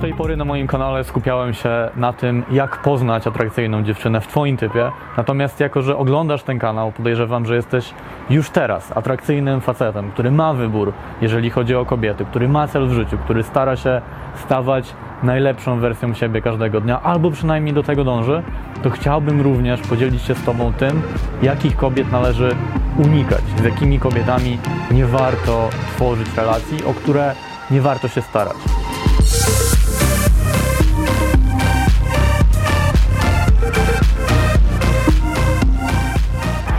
Do tej pory na moim kanale skupiałem się na tym, jak poznać atrakcyjną dziewczynę w Twoim typie. Natomiast jako, że oglądasz ten kanał, podejrzewam, że jesteś już teraz atrakcyjnym facetem, który ma wybór, jeżeli chodzi o kobiety, który ma cel w życiu, który stara się stawać najlepszą wersją siebie każdego dnia, albo przynajmniej do tego dąży, to chciałbym również podzielić się z Tobą tym, jakich kobiet należy unikać, z jakimi kobietami nie warto tworzyć relacji, o które nie warto się starać.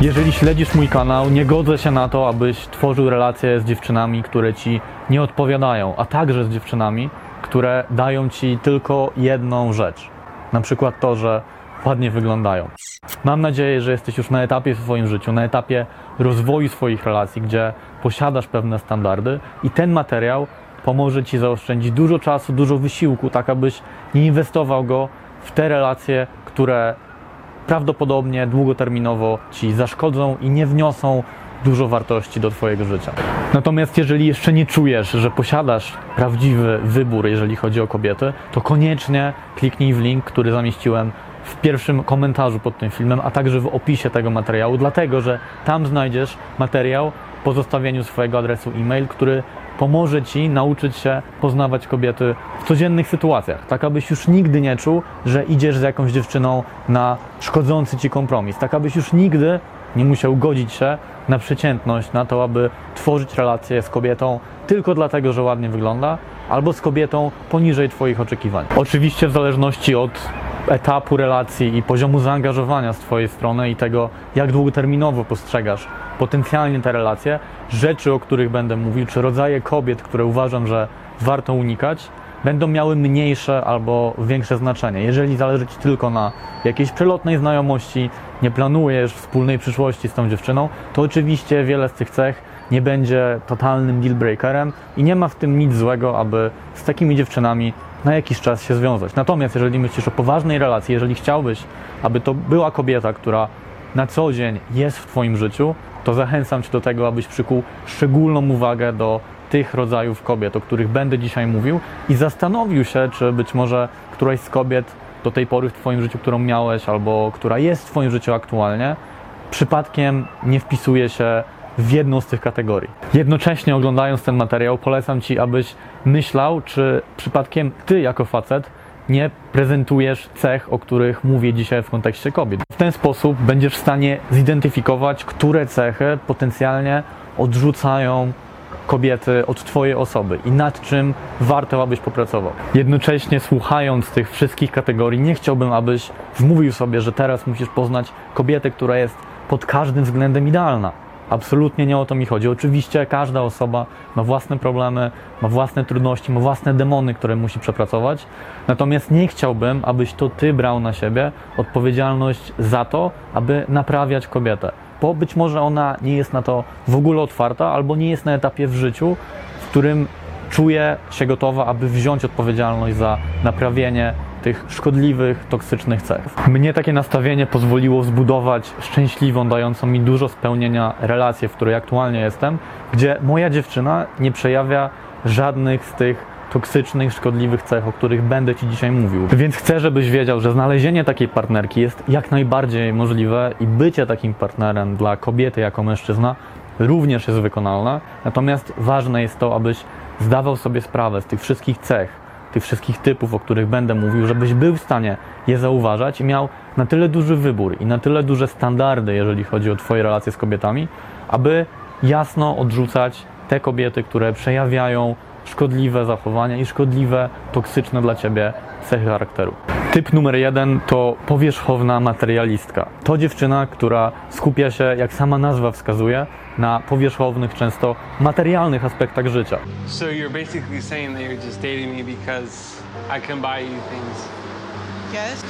Jeżeli śledzisz mój kanał, nie godzę się na to, abyś tworzył relacje z dziewczynami, które ci nie odpowiadają, a także z dziewczynami, które dają ci tylko jedną rzecz. Na przykład to, że ładnie wyglądają. Mam nadzieję, że jesteś już na etapie w swoim życiu, na etapie rozwoju swoich relacji, gdzie posiadasz pewne standardy i ten materiał pomoże ci zaoszczędzić dużo czasu, dużo wysiłku, tak abyś nie inwestował go w te relacje, które prawdopodobnie długoterminowo ci zaszkodzą i nie wniosą dużo wartości do Twojego życia. Natomiast jeżeli jeszcze nie czujesz, że posiadasz prawdziwy wybór, jeżeli chodzi o kobiety, to koniecznie kliknij w link, który zamieściłem w pierwszym komentarzu pod tym filmem, a także w opisie tego materiału, dlatego że tam znajdziesz materiał po zostawieniu swojego adresu e-mail, który pomoże Ci nauczyć się poznawać kobiety w codziennych sytuacjach, tak abyś już nigdy nie czuł, że idziesz z jakąś dziewczyną na szkodzący Ci kompromis, tak abyś już nigdy nie musiał godzić się na przeciętność, na to, aby tworzyć relacje z kobietą tylko dlatego, że ładnie wygląda, albo z kobietą poniżej Twoich oczekiwań. Oczywiście w zależności od etapu relacji i poziomu zaangażowania z Twojej strony i tego, jak długoterminowo postrzegasz potencjalnie te relacje, rzeczy, o których będę mówił, czy rodzaje kobiet, które uważam, że warto unikać, będą miały mniejsze albo większe znaczenie. Jeżeli zależy Ci tylko na jakiejś przelotnej znajomości, nie planujesz wspólnej przyszłości z tą dziewczyną, to oczywiście wiele z tych cech nie będzie totalnym deal breakerem i nie ma w tym nic złego, aby z takimi dziewczynami na jakiś czas się związać. Natomiast jeżeli myślisz o poważnej relacji, jeżeli chciałbyś, aby to była kobieta, która na co dzień jest w Twoim życiu, to zachęcam Cię do tego, abyś przykuł szczególną uwagę do tych rodzajów kobiet, o których będę dzisiaj mówił i zastanowił się, czy być może któraś z kobiet do tej pory w Twoim życiu, którą miałeś, albo która jest w Twoim życiu aktualnie, przypadkiem nie wpisuje się w jedną z tych kategorii. Jednocześnie oglądając ten materiał, polecam Ci, abyś myślał, czy przypadkiem Ty jako facet nie prezentujesz cech, o których mówię dzisiaj w kontekście kobiet. W ten sposób będziesz w stanie zidentyfikować, które cechy potencjalnie odrzucają kobiety od Twojej osoby i nad czym warto, abyś popracował. Jednocześnie słuchając tych wszystkich kategorii, nie chciałbym, abyś wmówił sobie, że teraz musisz poznać kobietę, która jest pod każdym względem idealna. Absolutnie nie o to mi chodzi. Oczywiście każda osoba ma własne problemy, ma własne trudności, ma własne demony, które musi przepracować. Natomiast nie chciałbym, abyś to ty brał na siebie odpowiedzialność za to, aby naprawiać kobietę. Bo być może ona nie jest na to w ogóle otwarta, albo nie jest na etapie w życiu, w którym czuje się gotowa, aby wziąć odpowiedzialność za naprawienie tych szkodliwych, toksycznych cech. Mnie takie nastawienie pozwoliło zbudować szczęśliwą, dającą mi dużo spełnienia relację, w której aktualnie jestem, gdzie moja dziewczyna nie przejawia żadnych z tych toksycznych, szkodliwych cech, o których będę Ci dzisiaj mówił. Więc chcę, żebyś wiedział, że znalezienie takiej partnerki jest jak najbardziej możliwe i bycie takim partnerem dla kobiety jako mężczyzna również jest wykonalne. Natomiast ważne jest to, abyś zdawał sobie sprawę z tych wszystkich cech, tych wszystkich typów, o których będę mówił, żebyś był w stanie je zauważać i miał na tyle duży wybór i na tyle duże standardy, jeżeli chodzi o Twoje relacje z kobietami, aby jasno odrzucać te kobiety, które przejawiają szkodliwe zachowania i szkodliwe, toksyczne dla Ciebie cechy charakteru. Typ numer jeden to powierzchowna materialistka. To dziewczyna, która skupia się, jak sama nazwa wskazuje, na powierzchownych, często materialnych aspektach życia. So you're basically saying that you're just dating me because I can buy you things. Yes.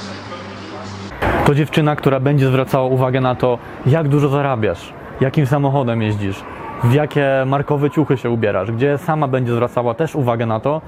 To dziewczyna, która będzie zwracała uwagę na to, jak dużo zarabiasz, jakim samochodem jeździsz, w jakie markowe ciuchy się ubierasz, gdzie sama będzie zwracała też uwagę na to,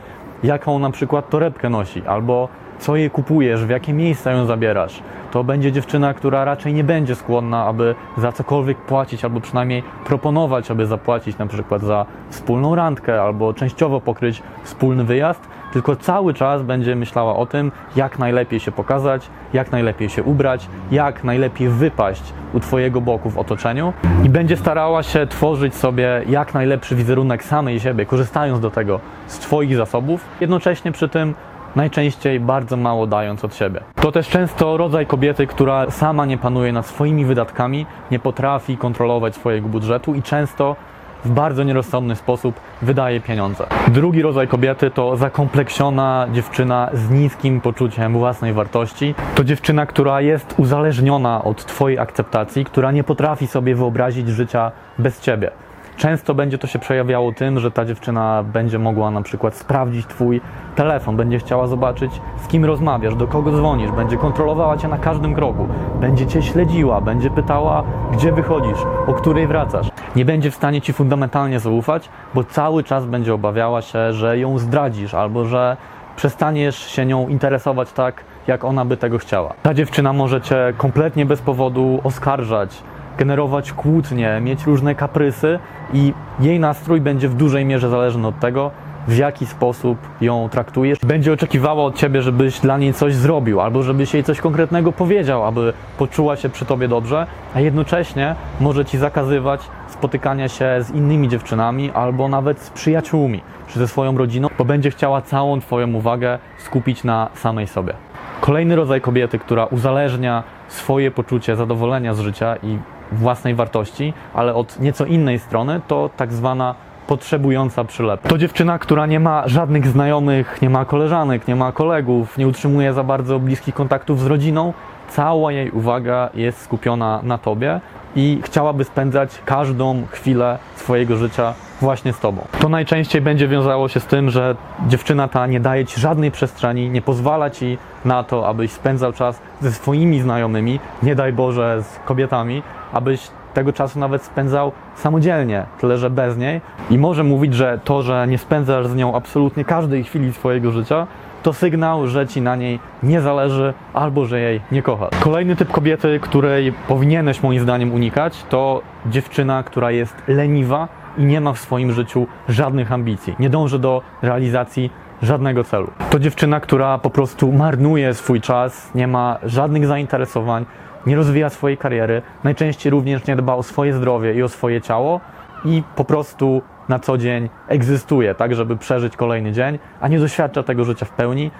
jaką na przykład torebkę nosi, albo co jej kupujesz, w jakie miejsca ją zabierasz. To będzie dziewczyna, która raczej nie będzie skłonna, aby za cokolwiek płacić, albo przynajmniej proponować, aby zapłacić na przykład za wspólną randkę, albo częściowo pokryć wspólny wyjazd, tylko cały czas będzie myślała o tym, jak najlepiej się pokazać, jak najlepiej się ubrać, jak najlepiej wypaść u Twojego boku w otoczeniu i będzie starała się tworzyć sobie jak najlepszy wizerunek samej siebie, korzystając do tego z Twoich zasobów, jednocześnie przy tym najczęściej bardzo mało dając od siebie. To też często rodzaj kobiety, która sama nie panuje nad swoimi wydatkami, nie potrafi kontrolować swojego budżetu i często w bardzo nierozsądny sposób wydaje pieniądze. Drugi rodzaj kobiety to zakompleksiona dziewczyna z niskim poczuciem własnej wartości. To dziewczyna, która jest uzależniona od Twojej akceptacji, która nie potrafi sobie wyobrazić życia bez Ciebie. Często będzie to się przejawiało tym, że ta dziewczyna będzie mogła na przykład sprawdzić Twój telefon, będzie chciała zobaczyć, z kim rozmawiasz, do kogo dzwonisz, będzie kontrolowała Cię na każdym kroku, będzie Cię śledziła, będzie pytała, gdzie wychodzisz, o której wracasz. Nie będzie w stanie Ci fundamentalnie zaufać, bo cały czas będzie obawiała się, że ją zdradzisz albo że przestaniesz się nią interesować tak, jak ona by tego chciała. Ta dziewczyna może Cię kompletnie bez powodu oskarżać, generować kłótnie, mieć różne kaprysy i jej nastrój będzie w dużej mierze zależny od tego, w jaki sposób ją traktujesz. Będzie oczekiwała od ciebie, żebyś dla niej coś zrobił, albo żebyś jej coś konkretnego powiedział, aby poczuła się przy tobie dobrze, a jednocześnie może ci zakazywać spotykania się z innymi dziewczynami, albo nawet z przyjaciółmi, czy ze swoją rodziną, bo będzie chciała całą twoją uwagę skupić na samej sobie. Kolejny rodzaj kobiety, która uzależnia swoje poczucie zadowolenia z życia i własnej wartości, ale od nieco innej strony, to tak zwana potrzebująca przylepka. To dziewczyna, która nie ma żadnych znajomych, nie ma koleżanek, nie ma kolegów, nie utrzymuje za bardzo bliskich kontaktów z rodziną. Cała jej uwaga jest skupiona na tobie i chciałaby spędzać każdą chwilę swojego życia właśnie z tobą. To najczęściej będzie wiązało się z tym, że dziewczyna ta nie daje ci żadnej przestrzeni, nie pozwala ci na to, abyś spędzał czas ze swoimi znajomymi, nie daj Boże z kobietami, abyś tego czasu nawet spędzał samodzielnie, tyle że bez niej. I może mówić, że to, że nie spędzasz z nią absolutnie każdej chwili swojego życia, to sygnał, że ci na niej nie zależy albo że jej nie kochasz. Kolejny typ kobiety, której powinieneś moim zdaniem unikać, to dziewczyna, która jest leniwa i nie ma w swoim życiu żadnych ambicji. Nie dąży do realizacji żadnego celu. To dziewczyna, która po prostu marnuje swój czas, nie ma żadnych zainteresowań, nie rozwija swojej kariery, najczęściej również nie dba o swoje zdrowie i o swoje ciało i po prostu na co dzień egzystuje, tak żeby przeżyć kolejny dzień, a nie doświadcza tego życia w pełni.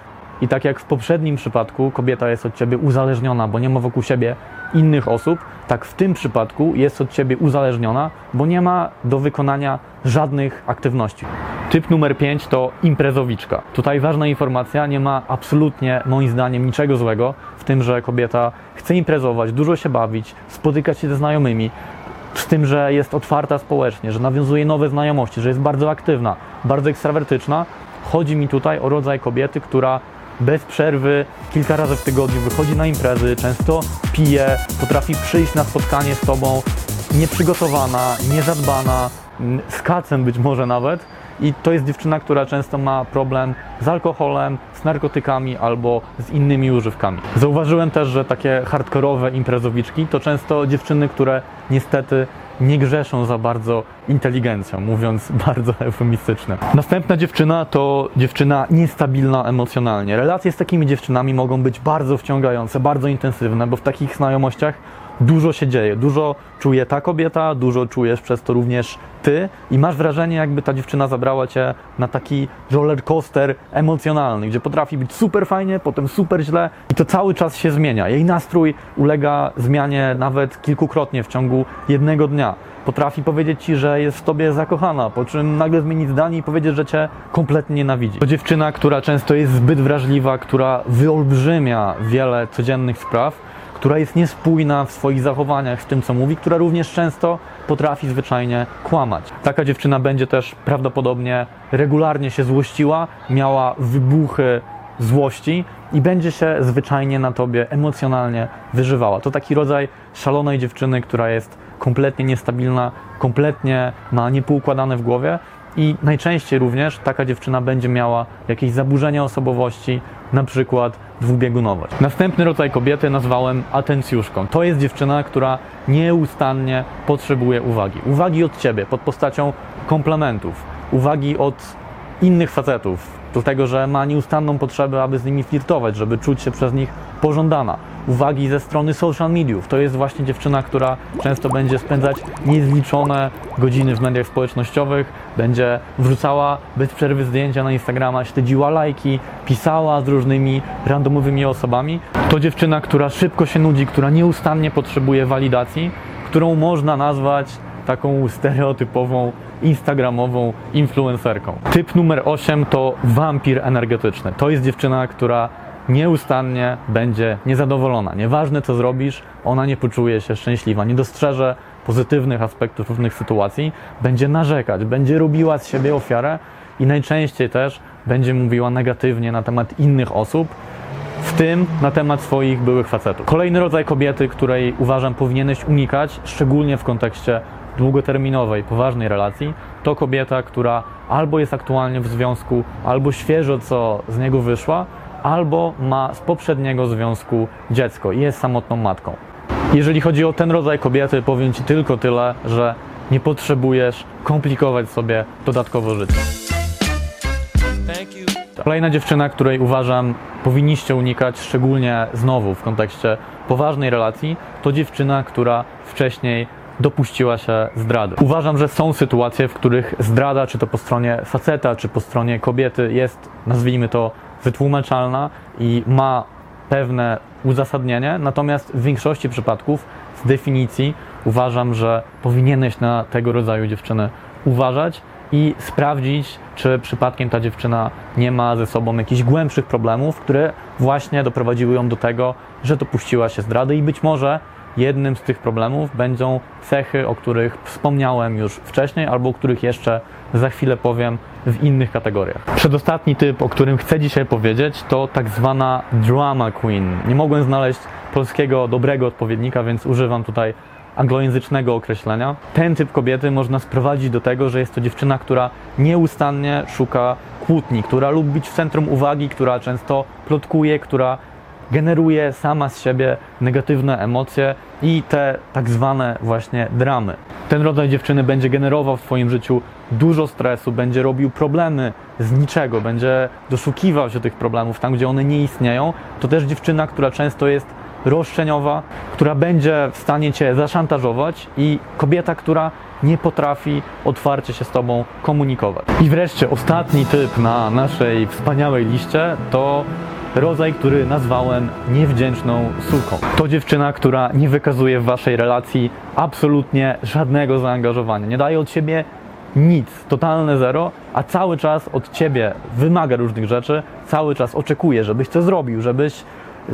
I tak jak w poprzednim przypadku kobieta jest od ciebie uzależniona, bo nie ma wokół siebie innych osób, tak w tym przypadku jest od ciebie uzależniona, bo nie ma do wykonania żadnych aktywności. Typ numer 5 to imprezowiczka. Tutaj ważna informacja, nie ma absolutnie moim zdaniem niczego złego w tym, że kobieta chce imprezować, dużo się bawić, spotykać się ze znajomymi, z tym, że jest otwarta społecznie, że nawiązuje nowe znajomości, że jest bardzo aktywna, bardzo ekstrawertyczna. Chodzi mi tutaj o rodzaj kobiety, która bez przerwy kilka razy w tygodniu wychodzi na imprezy, często pije, potrafi przyjść na spotkanie z tobą nieprzygotowana, niezadbana, z kacem być może nawet. I to jest dziewczyna, która często ma problem z alkoholem, z narkotykami albo z innymi używkami. Zauważyłem też, że takie hardkorowe imprezowiczki to często dziewczyny, które niestety nie grzeszą za bardzo inteligencją, mówiąc bardzo eufemistyczne. Następna dziewczyna to dziewczyna niestabilna emocjonalnie. Relacje z takimi dziewczynami mogą być bardzo wciągające, bardzo intensywne, bo w takich znajomościach dużo się dzieje, dużo czuje ta kobieta, dużo czujesz przez to również ty i masz wrażenie, jakby ta dziewczyna zabrała cię na taki roller coaster emocjonalny, gdzie potrafi być super fajnie, potem super źle i to cały czas się zmienia. Jej nastrój ulega zmianie nawet kilkukrotnie w ciągu jednego dnia. Potrafi powiedzieć ci, że jest w tobie zakochana, po czym nagle zmienić zdanie i powiedzieć, że cię kompletnie nienawidzi. To dziewczyna, która często jest zbyt wrażliwa, która wyolbrzymia wiele codziennych spraw która jest niespójna w swoich zachowaniach z tym, co mówi, która również często potrafi zwyczajnie kłamać. Taka dziewczyna będzie też prawdopodobnie regularnie się złościła, miała wybuchy złości i będzie się zwyczajnie na tobie emocjonalnie wyżywała. To taki rodzaj szalonej dziewczyny, która jest kompletnie niestabilna, kompletnie ma niepoukładane w głowie i najczęściej również taka dziewczyna będzie miała jakieś zaburzenia osobowości, na przykład dwubiegunowość. Następny rodzaj kobiety nazwałem atencjuszką. To jest dziewczyna, która nieustannie potrzebuje uwagi. Uwagi od ciebie pod postacią komplementów, uwagi od innych facetów, dlatego że ma nieustanną potrzebę, aby z nimi flirtować, żeby czuć się przez nich pożądana. Uwagi ze strony social mediów. To jest właśnie dziewczyna, która często będzie spędzać niezliczone godziny w mediach społecznościowych, będzie wrzucała bez przerwy zdjęcia na Instagrama, śledziła lajki, pisała z różnymi randomowymi osobami. To dziewczyna, która szybko się nudzi, która nieustannie potrzebuje walidacji, którą można nazwać taką stereotypową instagramową influencerką. Typ numer 8 to wampir energetyczny. To jest dziewczyna, która nieustannie będzie niezadowolona. Nieważne co zrobisz, ona nie poczuje się szczęśliwa, nie dostrzeże pozytywnych aspektów różnych sytuacji, będzie narzekać, będzie robiła z siebie ofiarę i najczęściej też będzie mówiła negatywnie na temat innych osób, w tym na temat swoich byłych facetów. Kolejny rodzaj kobiety, której uważam powinieneś unikać, szczególnie w kontekście długoterminowej, poważnej relacji, to kobieta, która albo jest aktualnie w związku, albo świeżo co z niego wyszła, albo ma z poprzedniego związku dziecko i jest samotną matką. Jeżeli chodzi o ten rodzaj kobiety, powiem Ci tylko tyle, że nie potrzebujesz komplikować sobie dodatkowo życie. Kolejna dziewczyna, której uważam powinniście unikać, szczególnie znowu w kontekście poważnej relacji, to dziewczyna, która wcześniej dopuściła się zdrady. Uważam, że są sytuacje, w których zdrada, czy to po stronie faceta, czy po stronie kobiety, jest, nazwijmy to, wytłumaczalna i ma pewne uzasadnienie, natomiast w większości przypadków z definicji uważam, że powinieneś na tego rodzaju dziewczyny uważać i sprawdzić, czy przypadkiem ta dziewczyna nie ma ze sobą jakichś głębszych problemów, które właśnie doprowadziły ją do tego, że dopuściła się zdrady i być może jednym z tych problemów będą cechy, o których wspomniałem już wcześniej, albo o których jeszcze za chwilę powiem w innych kategoriach. Przedostatni typ, o którym chcę dzisiaj powiedzieć, to tak zwana drama queen. Nie mogłem znaleźć polskiego dobrego odpowiednika, więc używam tutaj anglojęzycznego określenia. Ten typ kobiety można sprowadzić do tego, że jest to dziewczyna, która nieustannie szuka kłótni, która lubi być w centrum uwagi, która często plotkuje, która generuje sama z siebie negatywne emocje i te tak zwane właśnie dramy. Ten rodzaj dziewczyny będzie generował w Twoim życiu dużo stresu, będzie robił problemy z niczego, będzie doszukiwał się tych problemów tam, gdzie one nie istnieją. To też dziewczyna, która często jest roszczeniowa, która będzie w stanie Cię zaszantażować i kobieta, która nie potrafi otwarcie się z Tobą komunikować. I wreszcie ostatni typ na naszej wspaniałej liście to rodzaj, który nazwałem niewdzięczną suką. To dziewczyna, która nie wykazuje w waszej relacji absolutnie żadnego zaangażowania, nie daje od siebie nic, totalne zero, a cały czas od ciebie wymaga różnych rzeczy, cały czas oczekuje, żebyś co zrobił, żebyś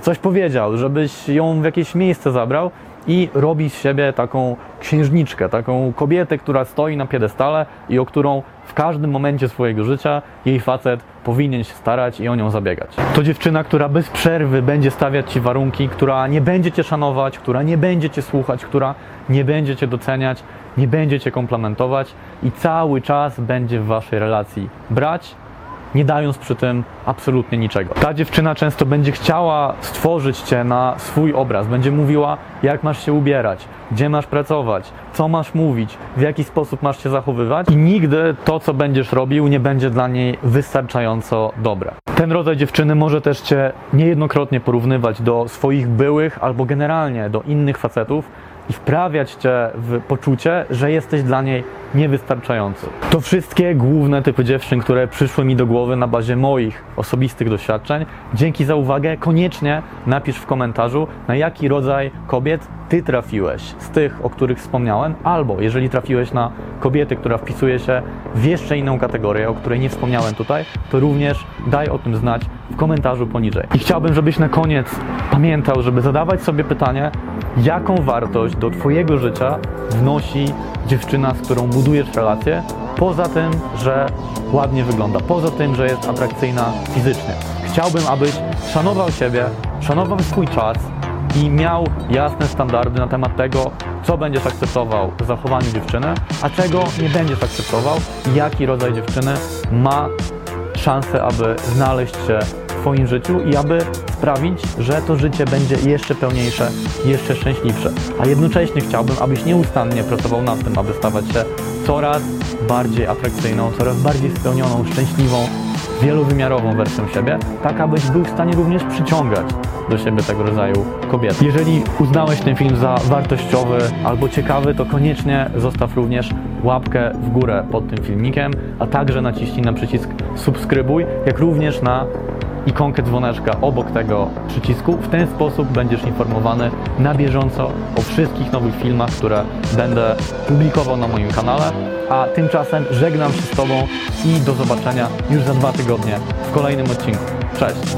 coś powiedział, żebyś ją w jakieś miejsce zabrał i robi z siebie taką księżniczkę, taką kobietę, która stoi na piedestale i o którą w każdym momencie swojego życia jej facet powinien się starać i o nią zabiegać. To dziewczyna, która bez przerwy będzie stawiać ci warunki, która nie będzie cię szanować, która nie będzie cię słuchać, która nie będzie cię doceniać, nie będzie cię komplementować i cały czas będzie w waszej relacji brać nie dając przy tym absolutnie niczego. Ta dziewczyna często będzie chciała stworzyć cię na swój obraz, będzie mówiła, jak masz się ubierać, gdzie masz pracować, co masz mówić, w jaki sposób masz się zachowywać, i nigdy to, co będziesz robił, nie będzie dla niej wystarczająco dobre. Ten rodzaj dziewczyny może też cię niejednokrotnie porównywać do swoich byłych albo generalnie do innych facetów i wprawiać cię w poczucie, że jesteś dla niej niewystarczający. To wszystkie główne typy dziewczyn, które przyszły mi do głowy na bazie moich osobistych doświadczeń. Dzięki za uwagę. Koniecznie napisz w komentarzu, na jaki rodzaj kobiet ty trafiłeś z tych, o których wspomniałem, albo jeżeli trafiłeś na kobiety, która wpisuje się w jeszcze inną kategorię, o której nie wspomniałem tutaj, to również daj o tym znać w komentarzu poniżej. I chciałbym, żebyś na koniec pamiętał, żeby zadawać sobie pytanie, jaką wartość do Twojego życia wnosi dziewczyna, z którą budujesz relację, poza tym, że ładnie wygląda, poza tym, że jest atrakcyjna fizycznie. Chciałbym, abyś szanował siebie, szanował swój czas i miał jasne standardy na temat tego, co będziesz akceptował w zachowaniu dziewczyny, a czego nie będziesz akceptował i jaki rodzaj dziewczyny ma szansę, aby znaleźć się w Twoim życiu i aby sprawić, że to życie będzie jeszcze pełniejsze, jeszcze szczęśliwsze. A jednocześnie chciałbym, abyś nieustannie pracował nad tym, aby stawać się coraz bardziej atrakcyjną, coraz bardziej spełnioną, szczęśliwą, wielowymiarową wersją siebie, tak abyś był w stanie również przyciągać do siebie tego rodzaju kobiety. Jeżeli uznałeś ten film za wartościowy albo ciekawy, to koniecznie zostaw również łapkę w górę pod tym filmikiem, a także naciśnij na przycisk subskrybuj, jak również na ikonkę dzwoneczka obok tego przycisku. W ten sposób będziesz informowany na bieżąco o wszystkich nowych filmach, które będę publikował na moim kanale. A tymczasem żegnam się z Tobą i do zobaczenia już za dwa tygodnie w kolejnym odcinku. Cześć!